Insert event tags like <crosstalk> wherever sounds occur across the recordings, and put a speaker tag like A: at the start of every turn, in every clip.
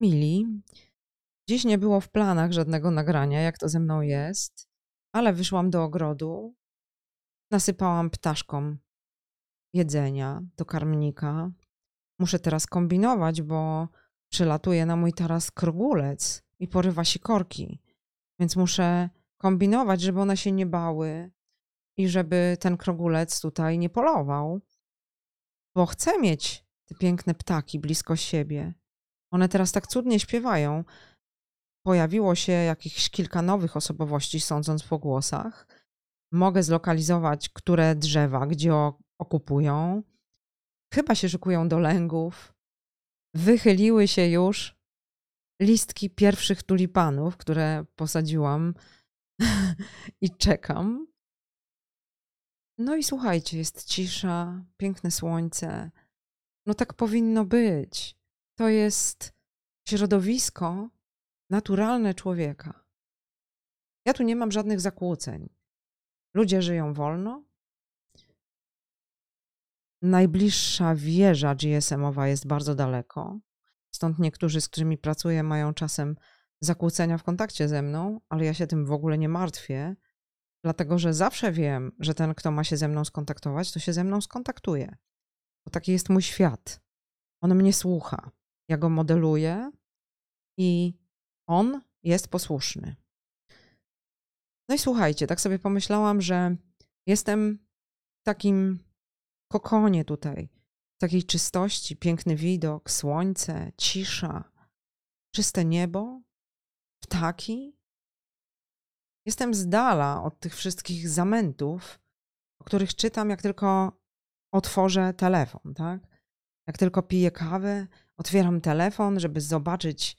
A: Mili, dziś nie było w planach żadnego nagrania, jak to ze mną jest, ale wyszłam do ogrodu, nasypałam ptaszkom jedzenia do karmnika. Muszę teraz kombinować, bo przylatuje na mój taras krogulec i porywa sikorki, więc muszę kombinować, żeby one się nie bały i żeby ten krogulec tutaj nie polował, bo chcę mieć te piękne ptaki blisko siebie. One teraz tak cudnie śpiewają. Pojawiło się jakieś kilka nowych osobowości, sądząc po głosach. Mogę zlokalizować, które drzewa, gdzie okupują. Chyba się szykują do lęgów. Wychyliły się już listki pierwszych tulipanów, które posadziłam <laughs> i czekam. No i słuchajcie, jest cisza, piękne słońce. No tak powinno być to jest środowisko naturalne człowieka. Ja tu nie mam żadnych zakłóceń. Ludzie żyją wolno. Najbliższa wieża GSM-owa jest bardzo daleko. Stąd niektórzy, z którymi pracuję, mają czasem zakłócenia w kontakcie ze mną, ale ja się tym w ogóle nie martwię, dlatego że zawsze wiem, że ten, kto ma się ze mną skontaktować, to się ze mną skontaktuje. Bo taki jest mój świat. On mnie słucha. Ja go modeluję i on jest posłuszny. No i słuchajcie, tak sobie pomyślałam, że jestem w takim kokonie tutaj, w takiej czystości, piękny widok, słońce, cisza, czyste niebo, ptaki. Jestem z dala od tych wszystkich zamętów, o których czytam, jak tylko otworzę telefon, tak? Jak tylko piję kawę, otwieram telefon, żeby zobaczyć,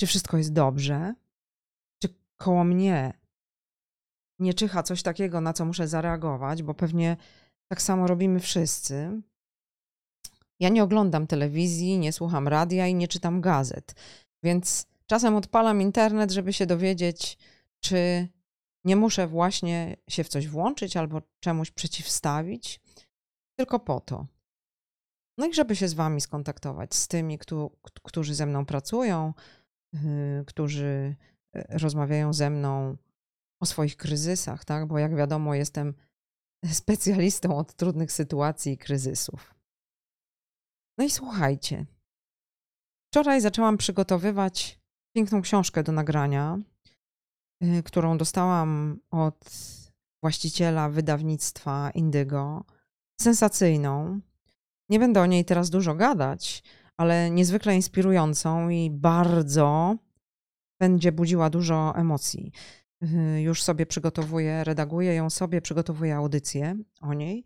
A: czy wszystko jest dobrze, czy koło mnie nie czyha coś takiego, na co muszę zareagować, bo pewnie tak samo robimy wszyscy. Ja nie oglądam telewizji, nie słucham radia i nie czytam gazet, więc czasem odpalam internet, żeby się dowiedzieć, czy nie muszę właśnie się w coś włączyć albo czemuś przeciwstawić, tylko po to. No i żeby się z Wami skontaktować, z tymi, którzy ze mną pracują, y, którzy y, rozmawiają ze mną o swoich kryzysach, tak? bo jak wiadomo, jestem <laughs> specjalistą od trudnych sytuacji i kryzysów. No i słuchajcie. Wczoraj zaczęłam przygotowywać piękną książkę do nagrania, y, którą dostałam od właściciela wydawnictwa Indygo. Sensacyjną. Nie będę o niej teraz dużo gadać, ale niezwykle inspirującą i bardzo będzie budziła dużo emocji. Yy, już sobie przygotowuję, redaguję ją sobie, przygotowuję audycję o niej,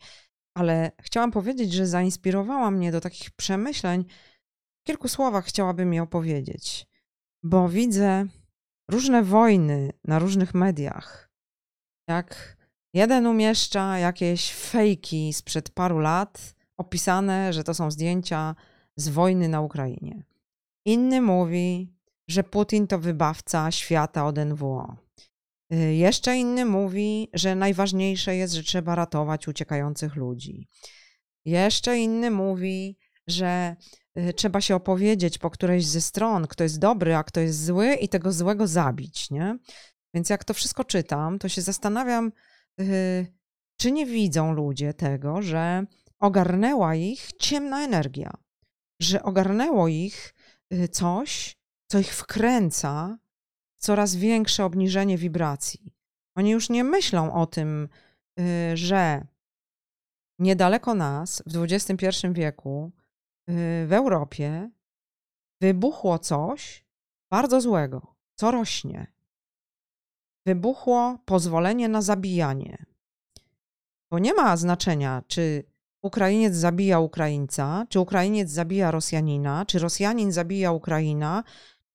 A: ale chciałam powiedzieć, że zainspirowała mnie do takich przemyśleń. W kilku słowach chciałabym je opowiedzieć, bo widzę różne wojny na różnych mediach. Jak jeden umieszcza jakieś fejki sprzed paru lat, opisane, że to są zdjęcia z wojny na Ukrainie. Inny mówi, że Putin to wybawca świata od NWO. Y, jeszcze inny mówi, że najważniejsze jest, że trzeba ratować uciekających ludzi. Jeszcze inny mówi, że y, trzeba się opowiedzieć po którejś ze stron, kto jest dobry, a kto jest zły, i tego złego zabić. Nie? Więc jak to wszystko czytam, to się zastanawiam, y, czy nie widzą ludzie tego, że ogarnęła ich ciemna energia, że ogarnęło ich y, coś, co ich wkręca w coraz większe obniżenie wibracji. Oni już nie myślą o tym, y, że niedaleko nas, w XXI wieku, y, w Europie, wybuchło coś bardzo złego, co rośnie. Wybuchło pozwolenie na zabijanie. Bo nie ma znaczenia, czy Ukrainiec zabija Ukraińca, czy Ukrainiec zabija Rosjanina, czy Rosjanin zabija Ukraina,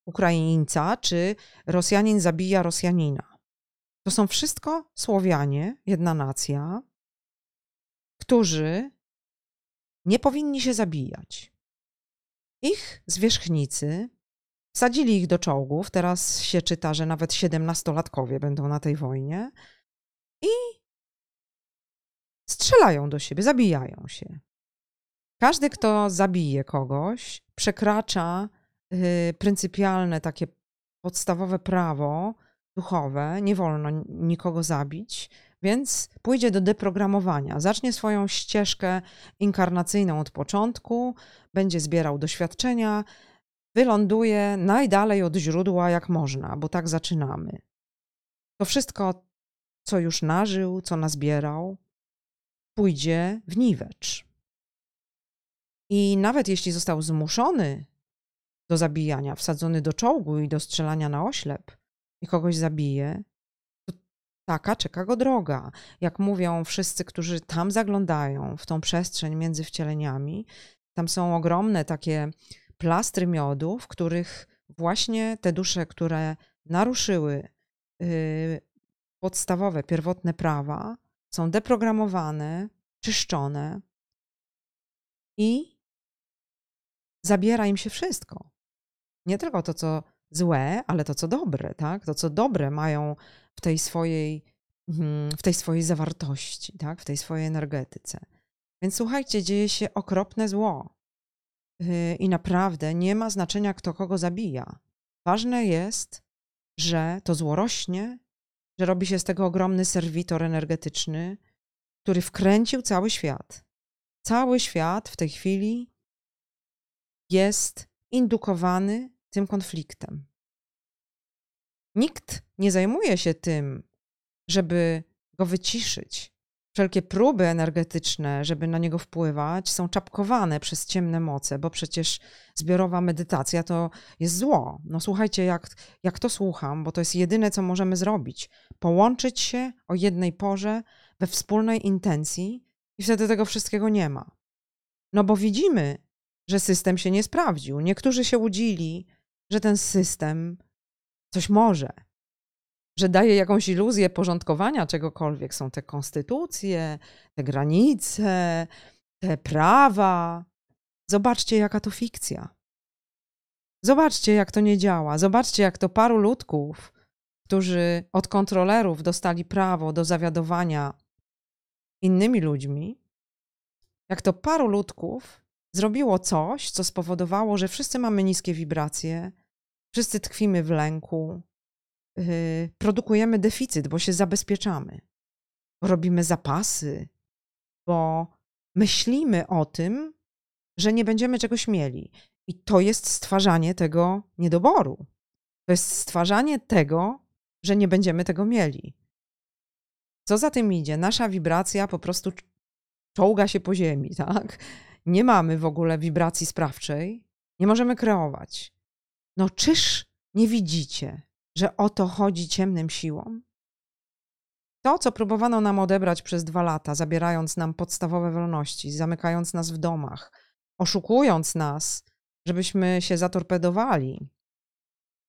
A: Ukraińca, czy Rosjanin zabija Rosjanina. To są wszystko Słowianie, jedna nacja, którzy nie powinni się zabijać. Ich zwierzchnicy wsadzili ich do czołgów, teraz się czyta, że nawet siedemnastolatkowie będą na tej wojnie i strzelają do siebie, zabijają się. Każdy, kto zabije kogoś, przekracza yy, pryncypialne, takie podstawowe prawo duchowe, nie wolno nikogo zabić, więc pójdzie do deprogramowania. Zacznie swoją ścieżkę inkarnacyjną od początku, będzie zbierał doświadczenia, wyląduje najdalej od źródła jak można, bo tak zaczynamy. To wszystko, co już nażył, co nazbierał, pójdzie w niwecz. I nawet jeśli został zmuszony do zabijania, wsadzony do czołgu i do strzelania na oślep i kogoś zabije, to taka czeka go droga. Jak mówią wszyscy, którzy tam zaglądają, w tą przestrzeń między wcieleniami, tam są ogromne takie plastry miodu, w których właśnie te dusze, które naruszyły yy, podstawowe, pierwotne prawa, są deprogramowane, czyszczone i zabiera im się wszystko. Nie tylko to, co złe, ale to, co dobre, tak? To, co dobre mają w tej swojej, mhm, w tej swojej zawartości, tak? W tej swojej energetyce. Więc słuchajcie, dzieje się okropne zło. Y, I naprawdę nie ma znaczenia, kto kogo zabija. Ważne jest, że to zło rośnie, że robi się z tego ogromny serwitor energetyczny, który wkręcił cały świat. Cały świat w tej chwili jest indukowany tym konfliktem. Nikt nie zajmuje się tym, żeby go wyciszyć. Wszelkie próby energetyczne, żeby na niego wpływać, są czapkowane przez ciemne moce, bo przecież zbiorowa medytacja to jest zło. No słuchajcie, jak, jak to słucham, bo to jest jedyne, co możemy zrobić. Połączyć się o jednej porze we wspólnej intencji i wtedy tego wszystkiego nie ma. No bo widzimy, że system się nie sprawdził. Niektórzy się łudzili, że ten system coś może, że daje jakąś iluzję porządkowania czegokolwiek. Są te konstytucje, te granice, te prawa. Zobaczcie, jaka to fikcja. Zobaczcie, jak to nie działa. Zobaczcie, jak to paru ludków, którzy od kontrolerów dostali prawo do zawiadowania innymi ludźmi, jak to paru ludków zrobiło coś, co spowodowało, że wszyscy mamy niskie wibracje, wszyscy tkwimy w lęku, produkujemy deficyt, bo się zabezpieczamy, robimy zapasy, bo myślimy o tym, że nie będziemy czegoś mieli. I to jest stwarzanie tego niedoboru. To jest stwarzanie tego, że nie będziemy tego mieli. Co za tym idzie? Nasza wibracja po prostu czołga się po ziemi, <laughs> tak? Nie mamy w ogóle wibracji sprawczej, nie możemy kreować. No czyż nie widzicie, że o to chodzi ciemnym siłom? To, co próbowano nam odebrać przez dwa lata, zabierając nam podstawowe wolności, zamykając nas w domach, oszukując nas, żebyśmy się zatorpedowali.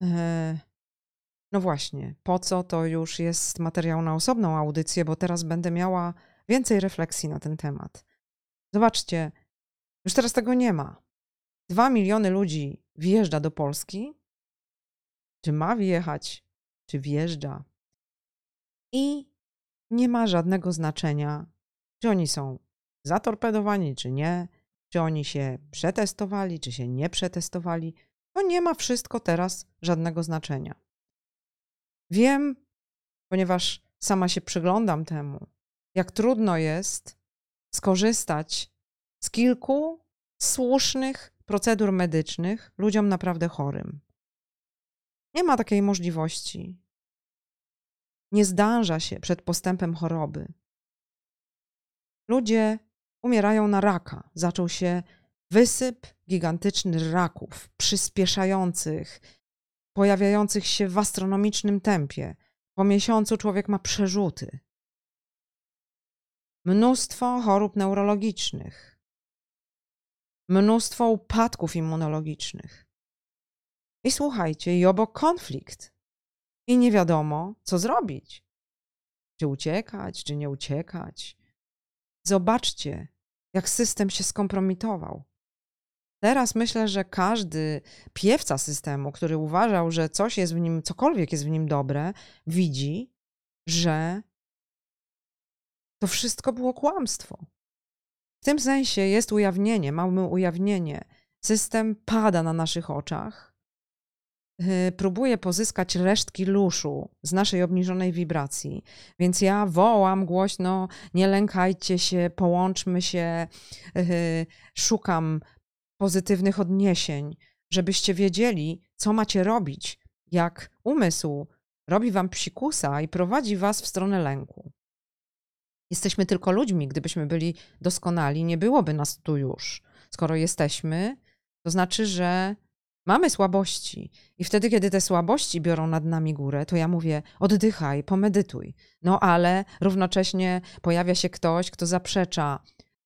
A: E, no właśnie, po co to już jest materiał na osobną audycję, bo teraz będę miała więcej refleksji na ten temat. Zobaczcie, już teraz tego nie ma. Dwa miliony ludzi wjeżdża do Polski, czy ma wjechać, czy wjeżdża. I nie ma żadnego znaczenia, czy oni są zatorpedowani, czy nie, czy oni się przetestowali, czy się nie przetestowali. To nie ma wszystko teraz żadnego znaczenia. Wiem, ponieważ sama się przyglądam temu, jak trudno jest skorzystać z kilku słusznych procedur medycznych ludziom naprawdę chorym. Nie ma takiej możliwości. Nie zdąża się przed postępem choroby. Ludzie umierają na raka. Zaczął się wysyp gigantyczny raków, przyspieszających, pojawiających się w astronomicznym tempie. Po miesiącu człowiek ma przerzuty. Mnóstwo chorób neurologicznych, mnóstwo upadków immunologicznych. I słuchajcie, i obok konflikt. I nie wiadomo, co zrobić. Czy uciekać, czy nie uciekać. Zobaczcie, jak system się skompromitował. Teraz myślę, że każdy piewca systemu, który uważał, że coś jest w nim, cokolwiek jest w nim dobre, widzi, że to wszystko było kłamstwo. W tym sensie jest ujawnienie, mamy ujawnienie. System pada na naszych oczach y, próbuje pozyskać resztki luszu z naszej obniżonej wibracji. Więc ja wołam głośno: nie lękajcie się, połączmy się, y, szukam pozytywnych odniesień, żebyście wiedzieli, co macie robić, jak umysł robi wam psikusa i prowadzi was w stronę lęku. Jesteśmy tylko ludźmi. Gdybyśmy byli doskonali, nie byłoby nas tu już. Skoro jesteśmy, to znaczy, że mamy słabości. I wtedy, kiedy te słabości biorą nad nami górę, to ja mówię: oddychaj, pomedytuj. No ale równocześnie pojawia się ktoś, kto zaprzecza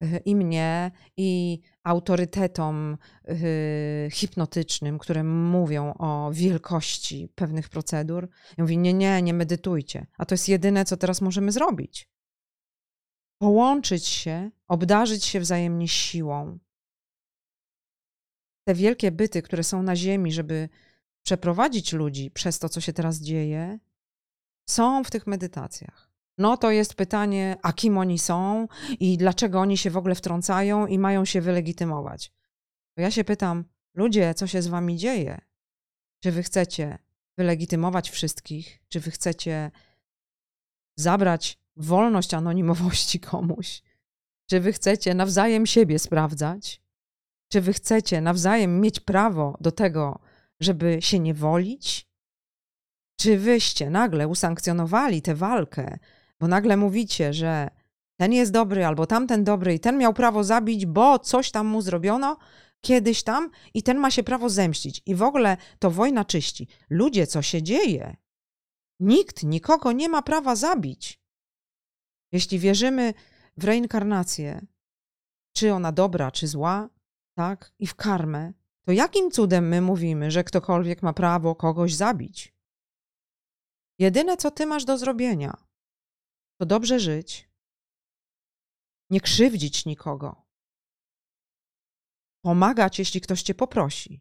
A: y, i mnie, i autorytetom yy, hipnotycznym, które mówią o wielkości pewnych procedur. I mówi: Nie, nie, nie medytujcie. A to jest jedyne, co teraz możemy zrobić połączyć się, obdarzyć się wzajemnie siłą. Te wielkie byty, które są na Ziemi, żeby przeprowadzić ludzi przez to, co się teraz dzieje, są w tych medytacjach. No to jest pytanie, a kim oni są i dlaczego oni się w ogóle wtrącają i mają się wylegitymować. To ja się pytam, ludzie, co się z wami dzieje? Czy wy chcecie wylegitymować wszystkich? Czy wy chcecie zabrać wolność anonimowości komuś? Czy wy chcecie nawzajem siebie sprawdzać? Czy wy chcecie nawzajem mieć prawo do tego, żeby się nie wolić? Czy wyście nagle usankcjonowali tę walkę, bo nagle mówicie, że ten jest dobry albo tamten dobry i ten miał prawo zabić, bo coś tam mu zrobiono kiedyś tam i ten ma się prawo zemścić. I w ogóle to wojna czyści. Ludzie, co się dzieje? Nikt nikogo nie ma prawa zabić. Jeśli wierzymy w reinkarnację, czy ona dobra, czy zła, tak, i w karmę, to jakim cudem my mówimy, że ktokolwiek ma prawo kogoś zabić? Jedyne, co ty masz do zrobienia, to dobrze żyć, nie krzywdzić nikogo, pomagać, jeśli ktoś cię poprosi.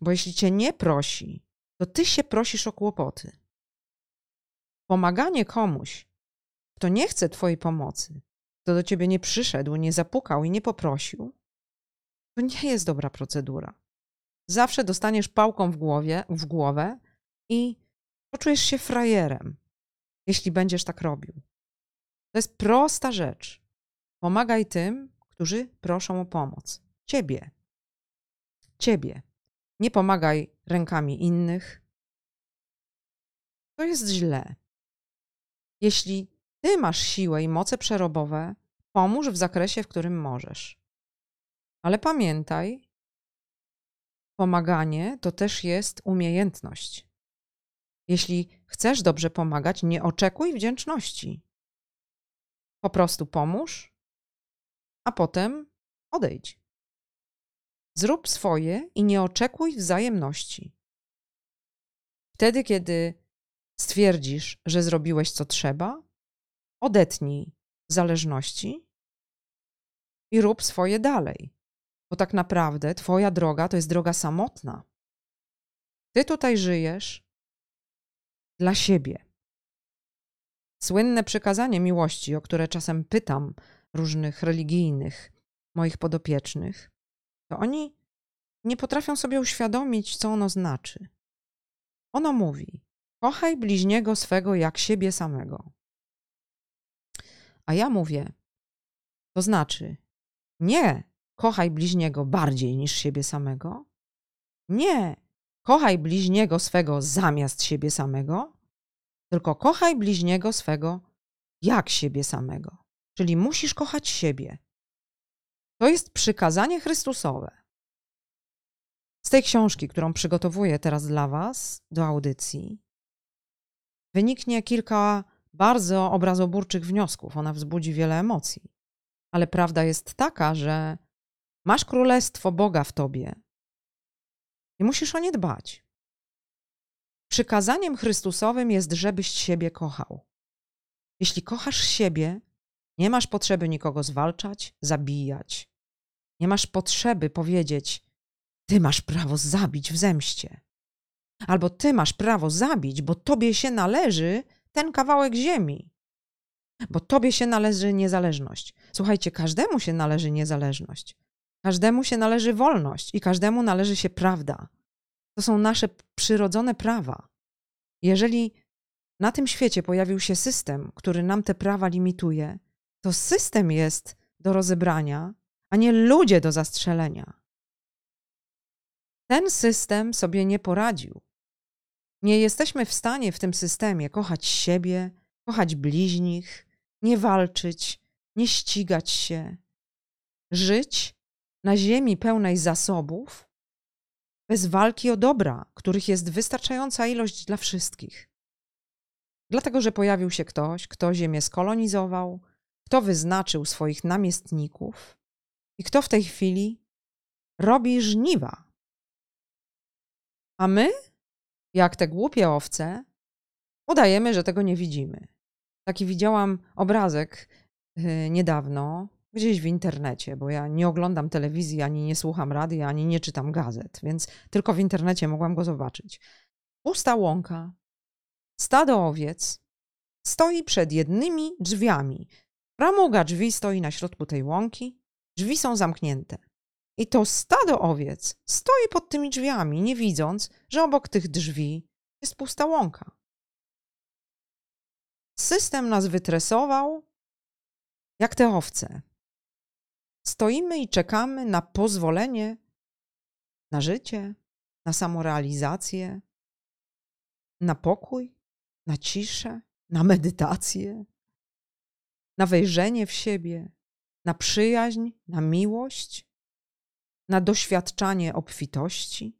A: Bo jeśli cię nie prosi, to ty się prosisz o kłopoty. Pomaganie komuś kto nie chce Twojej pomocy, kto do Ciebie nie przyszedł, nie zapukał i nie poprosił, to nie jest dobra procedura. Zawsze dostaniesz pałką w, głowie, w głowę i poczujesz się frajerem, jeśli będziesz tak robił. To jest prosta rzecz. Pomagaj tym, którzy proszą o pomoc. Ciebie. Ciebie. Nie pomagaj rękami innych. To jest źle. Jeśli ty masz siłę i moce przerobowe, pomóż w zakresie, w którym możesz. Ale pamiętaj, pomaganie to też jest umiejętność. Jeśli chcesz dobrze pomagać, nie oczekuj wdzięczności. Po prostu pomóż, a potem odejdź. Zrób swoje i nie oczekuj wzajemności. Wtedy, kiedy stwierdzisz, że zrobiłeś co trzeba, odetnij zależności i rób swoje dalej. Bo tak naprawdę Twoja droga to jest droga samotna. Ty tutaj żyjesz dla siebie. Słynne przykazanie miłości, o które czasem pytam różnych religijnych moich podopiecznych, to oni nie potrafią sobie uświadomić, co ono znaczy. Ono mówi: kochaj bliźniego swego jak siebie samego. A ja mówię, to znaczy, nie kochaj bliźniego bardziej niż siebie samego, nie kochaj bliźniego swego zamiast siebie samego, tylko kochaj bliźniego swego jak siebie samego. Czyli musisz kochać siebie. To jest przykazanie Chrystusowe. Z tej książki, którą przygotowuję teraz dla Was do audycji, wyniknie kilka bardzo obrazoburczych wniosków. Ona wzbudzi wiele emocji. Ale prawda jest taka, że masz królestwo Boga w tobie i musisz o nie dbać. Przykazaniem Chrystusowym jest, żebyś siebie kochał. Jeśli kochasz siebie, nie masz potrzeby nikogo zwalczać, zabijać. Nie masz potrzeby powiedzieć: Ty masz prawo zabić w zemście. Albo ty masz prawo zabić, bo tobie się należy ten kawałek ziemi, bo tobie się należy niezależność. Słuchajcie, każdemu się należy niezależność. Każdemu się należy wolność i każdemu należy się prawda. To są nasze przyrodzone prawa. Jeżeli na tym świecie pojawił się system, który nam te prawa limituje, to system jest do rozebrania, a nie ludzie do zastrzelenia. Ten system sobie nie poradził. Nie jesteśmy w stanie w tym systemie kochać siebie, kochać bliźnich, nie walczyć, nie ścigać się, żyć na ziemi pełnej zasobów, bez walki o dobra, których jest wystarczająca ilość dla wszystkich. Dlatego, że pojawił się ktoś, kto ziemię skolonizował, kto wyznaczył swoich namiestników i kto w tej chwili robi żniwa. A my, jak te głupie owce, udajemy, że tego nie widzimy. Taki widziałam obrazek yy, niedawno, gdzieś w internecie, bo ja nie oglądam telewizji, ani nie słucham radia, ani nie czytam gazet, więc tylko w internecie mogłam go zobaczyć. Pusta łąka, stado owiec stoi przed jednymi drzwiami. Ramuga drzwi stoi na środku tej łąki, drzwi są zamknięte. I to stado owiec stoi pod tymi drzwiami, nie widząc, że obok tych drzwi jest pusta łąka. System nas wytresował jak te owce. Stoimy i czekamy na pozwolenie na życie, na samorealizację, na pokój, na ciszę, na medytację, na wejrzenie w siebie, na przyjaźń, na miłość, na doświadczanie obfitości.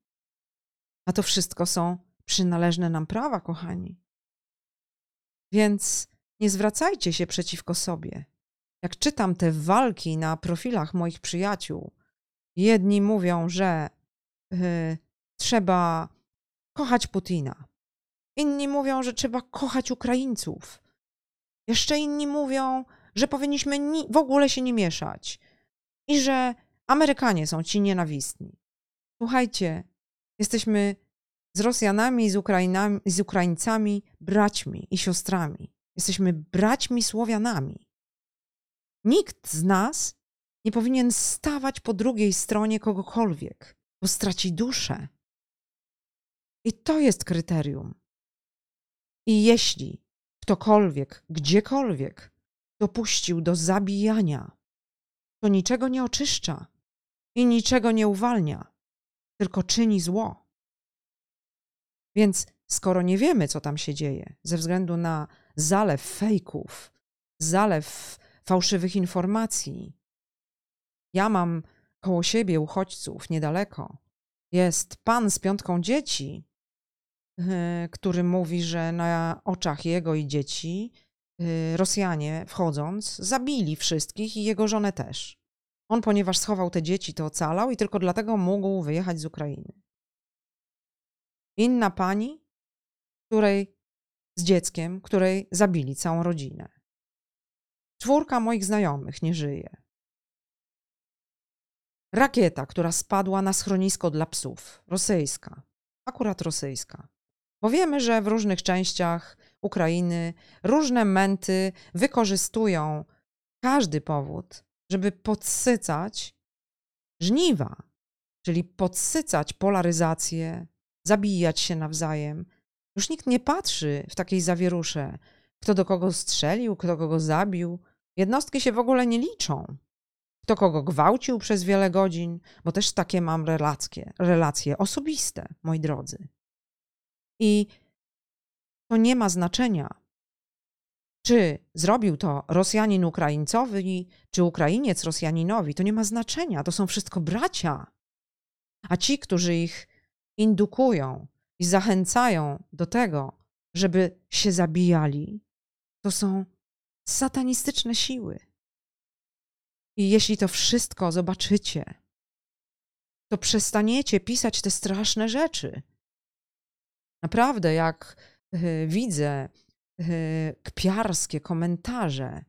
A: A to wszystko są przynależne nam prawa, kochani. Więc nie zwracajcie się przeciwko sobie. Jak czytam te walki na profilach moich przyjaciół, jedni mówią, że y, trzeba kochać Putina, inni mówią, że trzeba kochać Ukraińców, jeszcze inni mówią, że powinniśmy w ogóle się nie mieszać i że Amerykanie są ci nienawistni. Słuchajcie, jesteśmy z Rosjanami z, Ukrainami, z Ukraińcami braćmi i siostrami. Jesteśmy braćmi Słowianami. Nikt z nas nie powinien stawać po drugiej stronie kogokolwiek, bo straci duszę. I to jest kryterium. I jeśli ktokolwiek, gdziekolwiek dopuścił do zabijania, to niczego nie oczyszcza i niczego nie uwalnia, tylko czyni zło. Więc skoro nie wiemy, co tam się dzieje, ze względu na zalew fejków, zalew fałszywych informacji, ja mam koło siebie uchodźców niedaleko. Jest pan z piątką dzieci, yy, który mówi, że na oczach jego i dzieci yy, Rosjanie, wchodząc, zabili wszystkich i jego żonę też. On, ponieważ schował te dzieci, to ocalał i tylko dlatego mógł wyjechać z Ukrainy. Inna pani, której z dzieckiem, której zabili całą rodzinę. Czwórka moich znajomych nie żyje. Rakieta, która spadła na schronisko dla psów, rosyjska, akurat rosyjska. Bo wiemy, że w różnych częściach Ukrainy różne męty wykorzystują każdy powód, żeby podsycać żniwa, czyli podsycać polaryzację, zabijać się nawzajem. Już nikt nie patrzy w takiej zawierusze, kto do kogo strzelił, kto kogo zabił. Jednostki się w ogóle nie liczą. Kto kogo gwałcił przez wiele godzin, bo też takie mam relacje, relacje osobiste, moi drodzy. I to nie ma znaczenia, czy zrobił to Rosjanin Ukraińcowi, czy Ukrainiec Rosjaninowi, to nie ma znaczenia. To są wszystko bracia. A ci, którzy ich indukują i zachęcają do tego, żeby się zabijali, to są satanistyczne siły. I jeśli to wszystko zobaczycie, to przestaniecie pisać te straszne rzeczy. Naprawdę, jak yy, widzę Y, kpiarskie komentarze,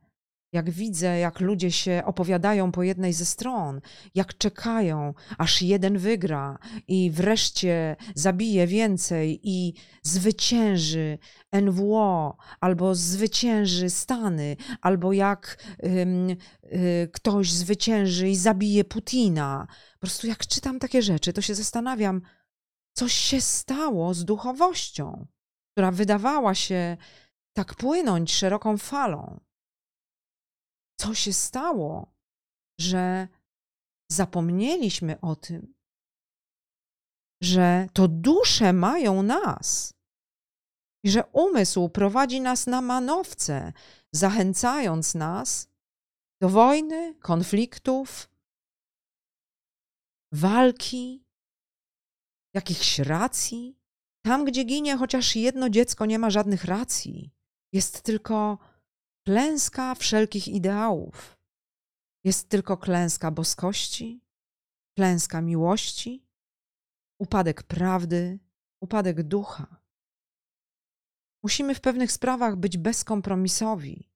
A: jak widzę, jak ludzie się opowiadają po jednej ze stron, jak czekają, aż jeden wygra i wreszcie zabije więcej i zwycięży NWO, albo zwycięży Stany, albo jak ym, y, ktoś zwycięży i zabije Putina. Po prostu jak czytam takie rzeczy, to się zastanawiam, coś się stało z duchowością, która wydawała się tak płynąć szeroką falą. Co się stało, że zapomnieliśmy o tym, że to dusze mają nas i że umysł prowadzi nas na manowce, zachęcając nas do wojny, konfliktów, walki, jakichś racji. Tam, gdzie ginie chociaż jedno dziecko, nie ma żadnych racji. Jest tylko klęska wszelkich ideałów. Jest tylko klęska boskości, klęska miłości, upadek prawdy, upadek ducha. Musimy w pewnych sprawach być bezkompromisowi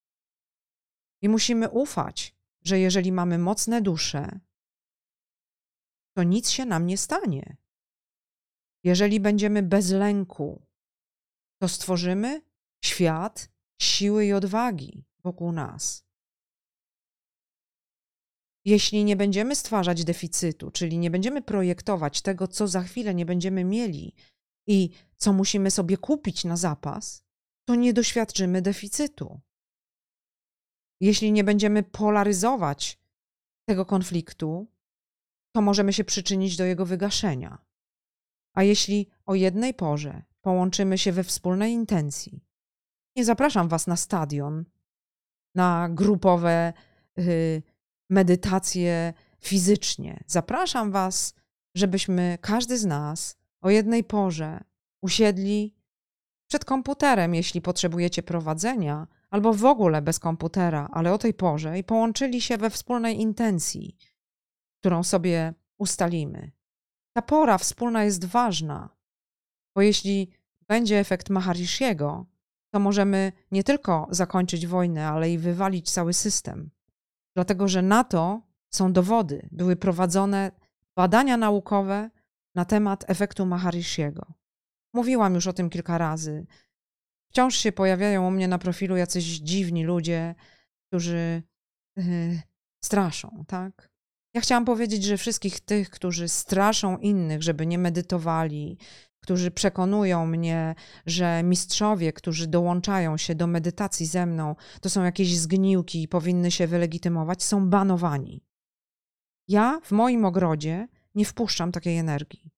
A: i musimy ufać, że jeżeli mamy mocne dusze, to nic się nam nie stanie. Jeżeli będziemy bez lęku, to stworzymy świat siły i odwagi wokół nas. Jeśli nie będziemy stwarzać deficytu, czyli nie będziemy projektować tego, co za chwilę nie będziemy mieli i co musimy sobie kupić na zapas, to nie doświadczymy deficytu. Jeśli nie będziemy polaryzować tego konfliktu, to możemy się przyczynić do jego wygaszenia. A jeśli o jednej porze połączymy się we wspólnej intencji, nie zapraszam Was na stadion, na grupowe y, medytacje fizycznie. Zapraszam Was, żebyśmy każdy z nas o jednej porze usiedli przed komputerem, jeśli potrzebujecie prowadzenia, albo w ogóle bez komputera, ale o tej porze i połączyli się we wspólnej intencji, którą sobie ustalimy. Ta pora wspólna jest ważna, bo jeśli będzie efekt Maharishiego, to możemy nie tylko zakończyć wojnę, ale i wywalić cały system. Dlatego, że na to są dowody. Były prowadzone badania naukowe na temat efektu Maharishiego. Mówiłam już o tym kilka razy. Wciąż się pojawiają u mnie na profilu jacyś dziwni ludzie, którzy yy, straszą, tak? Ja chciałam powiedzieć, że wszystkich tych, którzy straszą innych, żeby nie medytowali, którzy przekonują mnie, że mistrzowie, którzy dołączają się do medytacji ze mną, to są jakieś zgniłki i powinny się wylegitymować, są banowani. Ja w moim ogrodzie nie wpuszczam takiej energii.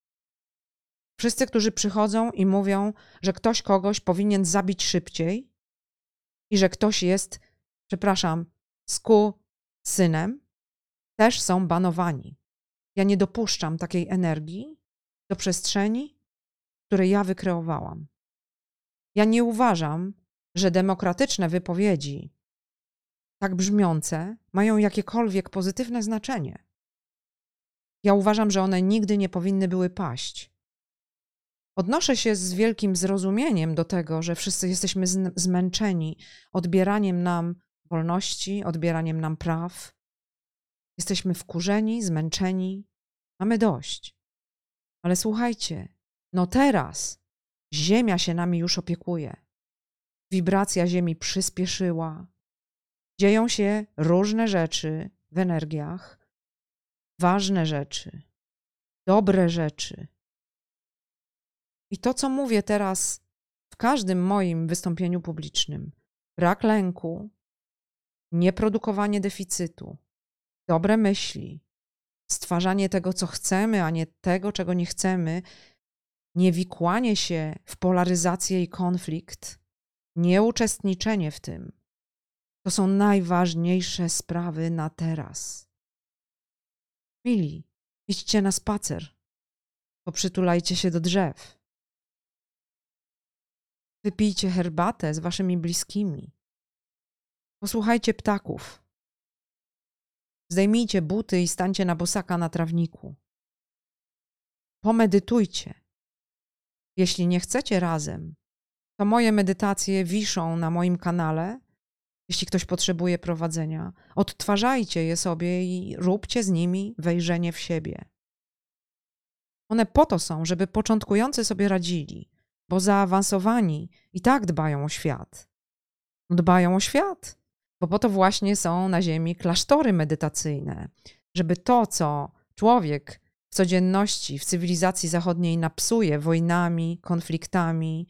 A: Wszyscy, którzy przychodzą i mówią, że ktoś kogoś powinien zabić szybciej i że ktoś jest, przepraszam, sku synem, też są banowani. Ja nie dopuszczam takiej energii do przestrzeni, które ja wykreowałam. Ja nie uważam, że demokratyczne wypowiedzi, tak brzmiące, mają jakiekolwiek pozytywne znaczenie. Ja uważam, że one nigdy nie powinny były paść. Odnoszę się z wielkim zrozumieniem do tego, że wszyscy jesteśmy zmęczeni odbieraniem nam wolności, odbieraniem nam praw. Jesteśmy wkurzeni, zmęczeni, mamy dość. Ale słuchajcie, no teraz Ziemia się nami już opiekuje. Wibracja Ziemi przyspieszyła. Dzieją się różne rzeczy w energiach, ważne rzeczy, dobre rzeczy. I to, co mówię teraz w każdym moim wystąpieniu publicznym, brak lęku, nieprodukowanie deficytu, dobre myśli, stwarzanie tego, co chcemy, a nie tego, czego nie chcemy, niewikłanie się w polaryzację i konflikt, nieuczestniczenie w tym, to są najważniejsze sprawy na teraz. Mili, idźcie na spacer, poprzytulajcie się do drzew. Wypijcie herbatę z waszymi bliskimi. Posłuchajcie ptaków. Zdejmijcie buty i stańcie na bosaka na trawniku. Pomedytujcie. Jeśli nie chcecie razem, to moje medytacje wiszą na moim kanale. Jeśli ktoś potrzebuje prowadzenia, odtwarzajcie je sobie i róbcie z nimi wejrzenie w siebie. One po to są, żeby początkujący sobie radzili, bo zaawansowani i tak dbają o świat. Dbają o świat, bo po to właśnie są na Ziemi klasztory medytacyjne, żeby to, co człowiek w codzienności, w cywilizacji zachodniej napsuje wojnami, konfliktami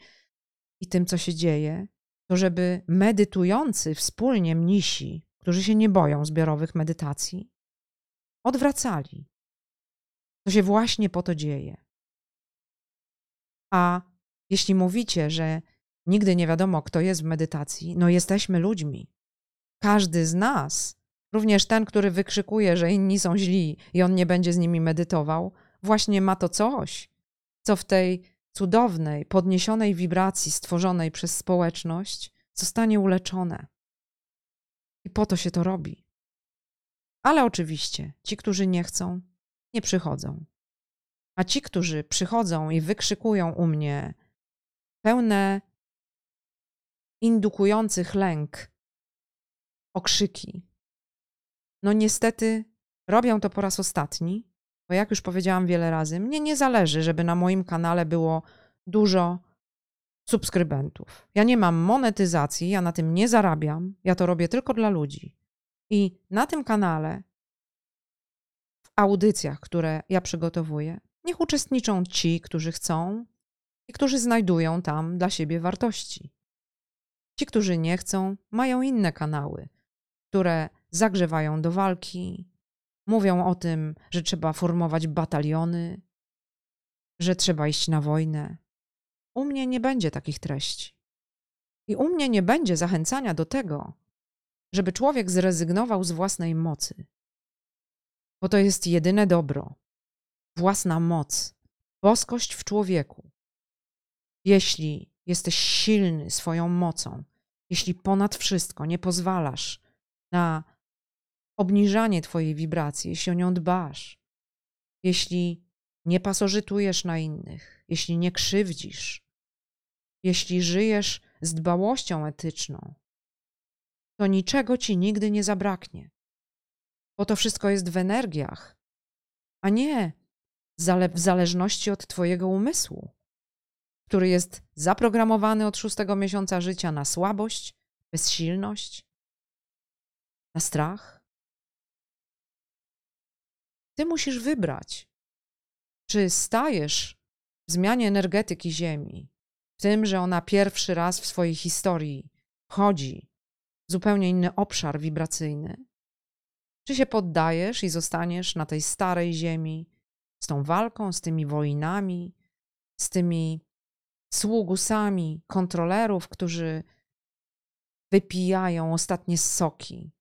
A: i tym, co się dzieje, to żeby medytujący wspólnie mnisi, którzy się nie boją zbiorowych medytacji, odwracali. To się właśnie po to dzieje. A jeśli mówicie, że nigdy nie wiadomo, kto jest w medytacji, no jesteśmy ludźmi. Każdy z nas, również ten, który wykrzykuje, że inni są źli i on nie będzie z nimi medytował, właśnie ma to coś, co w tej cudownej, podniesionej wibracji stworzonej przez społeczność zostanie uleczone. I po to się to robi. Ale oczywiście ci, którzy nie chcą, nie przychodzą. A ci, którzy przychodzą i wykrzykują u mnie pełne indukujących lęk okrzyki, no niestety robią to po raz ostatni, bo jak już powiedziałam wiele razy, mnie nie zależy, żeby na moim kanale było dużo subskrybentów. Ja nie mam monetyzacji, ja na tym nie zarabiam, ja to robię tylko dla ludzi. I na tym kanale, w audycjach, które ja przygotowuję, niech uczestniczą ci, którzy chcą i którzy znajdują tam dla siebie wartości. Ci, którzy nie chcą, mają inne kanały, które zagrzewają do walki, mówią o tym, że trzeba formować bataliony, że trzeba iść na wojnę. U mnie nie będzie takich treści. I u mnie nie będzie zachęcania do tego, żeby człowiek zrezygnował z własnej mocy. Bo to jest jedyne dobro własna moc, boskość w człowieku. Jeśli jesteś silny swoją mocą, jeśli ponad wszystko nie pozwalasz na obniżanie Twojej wibracji, jeśli o nią dbasz, jeśli nie pasożytujesz na innych, jeśli nie krzywdzisz, jeśli żyjesz z dbałością etyczną, to niczego ci nigdy nie zabraknie. Bo to wszystko jest w energiach, a nie w zależności od Twojego umysłu, który jest zaprogramowany od szóstego miesiąca życia na słabość, bezsilność, na strach. Ty musisz wybrać, czy stajesz w zmianie energetyki Ziemi, w tym, że ona pierwszy raz w swojej historii wchodzi w zupełnie inny obszar wibracyjny, czy się poddajesz i zostaniesz na tej starej Ziemi, z tą walką, z tymi wojnami, z tymi sługusami kontrolerów, którzy wypijają ostatnie soki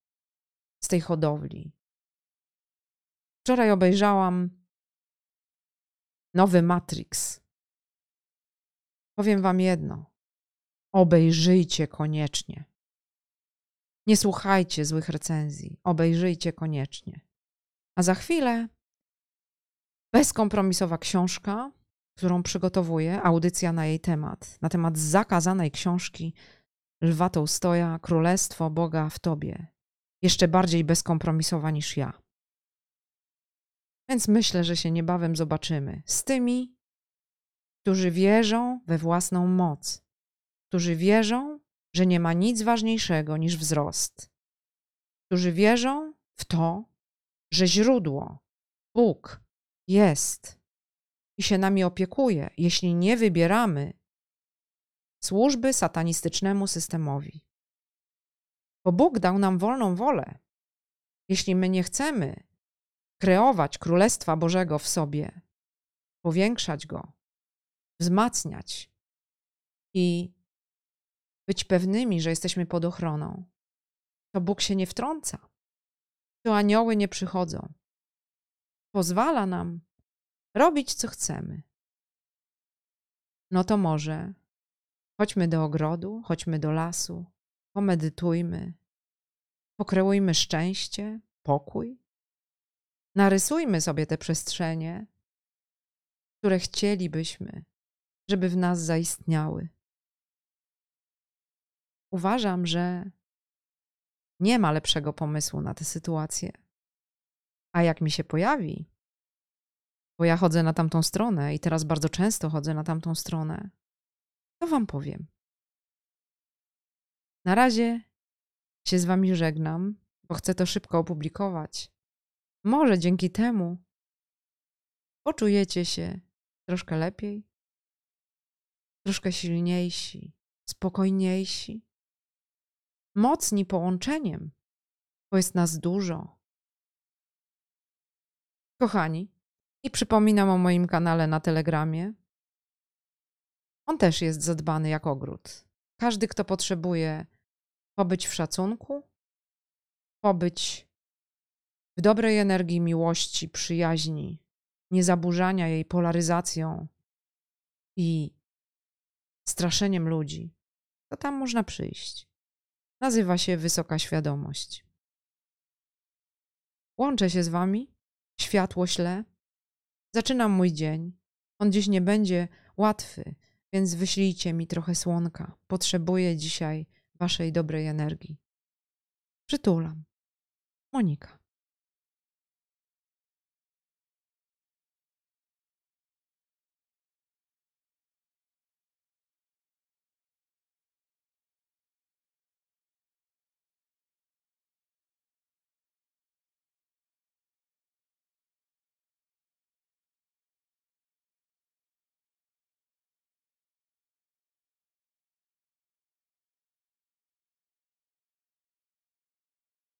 A: z tej hodowli. Wczoraj obejrzałam nowy Matrix. Powiem Wam jedno: obejrzyjcie koniecznie. Nie słuchajcie złych recenzji, obejrzyjcie koniecznie. A za chwilę bezkompromisowa książka, którą przygotowuję, audycja na jej temat, na temat zakazanej książki Lwa Tołstoja Królestwo Boga w Tobie. Jeszcze bardziej bezkompromisowa niż ja. Więc myślę, że się niebawem zobaczymy z tymi, którzy wierzą we własną moc, którzy wierzą, że nie ma nic ważniejszego niż wzrost, którzy wierzą w to, że źródło, Bóg, jest i się nami opiekuje, jeśli nie wybieramy służby satanistycznemu systemowi. Bo Bóg dał nam wolną wolę. Jeśli my nie chcemy kreować Królestwa Bożego w sobie, powiększać go, wzmacniać i być pewnymi, że jesteśmy pod ochroną, to Bóg się nie wtrąca. To anioły nie przychodzą pozwala nam robić, co chcemy. No to może chodźmy do ogrodu, chodźmy do lasu, pomedytujmy, pokreujmy szczęście, pokój. Narysujmy sobie te przestrzenie, które chcielibyśmy, żeby w nas zaistniały. Uważam, że nie ma lepszego pomysłu na tę sytuację a jak mi się pojawi, bo ja chodzę na tamtą stronę i teraz bardzo często chodzę na tamtą stronę, to Wam powiem. Na razie się z Wami żegnam, bo chcę to szybko opublikować. Może dzięki temu poczujecie się troszkę lepiej, troszkę silniejsi, spokojniejsi, mocni połączeniem, bo jest nas dużo. Kochani, i przypominam o moim kanale na Telegramie. On też jest zadbany jak ogród. Każdy, kto potrzebuje pobyć w szacunku, pobyć w dobrej energii miłości, przyjaźni, niezaburzania jej polaryzacją i straszeniem ludzi, to tam można przyjść. Nazywa się Wysoka Świadomość. Łączę się z Wami, światło śle. Zaczynam mój dzień. On dziś nie będzie łatwy, więc wyślijcie mi trochę słonka. Potrzebuję dzisiaj Waszej dobrej energii. Przytulam. Monika.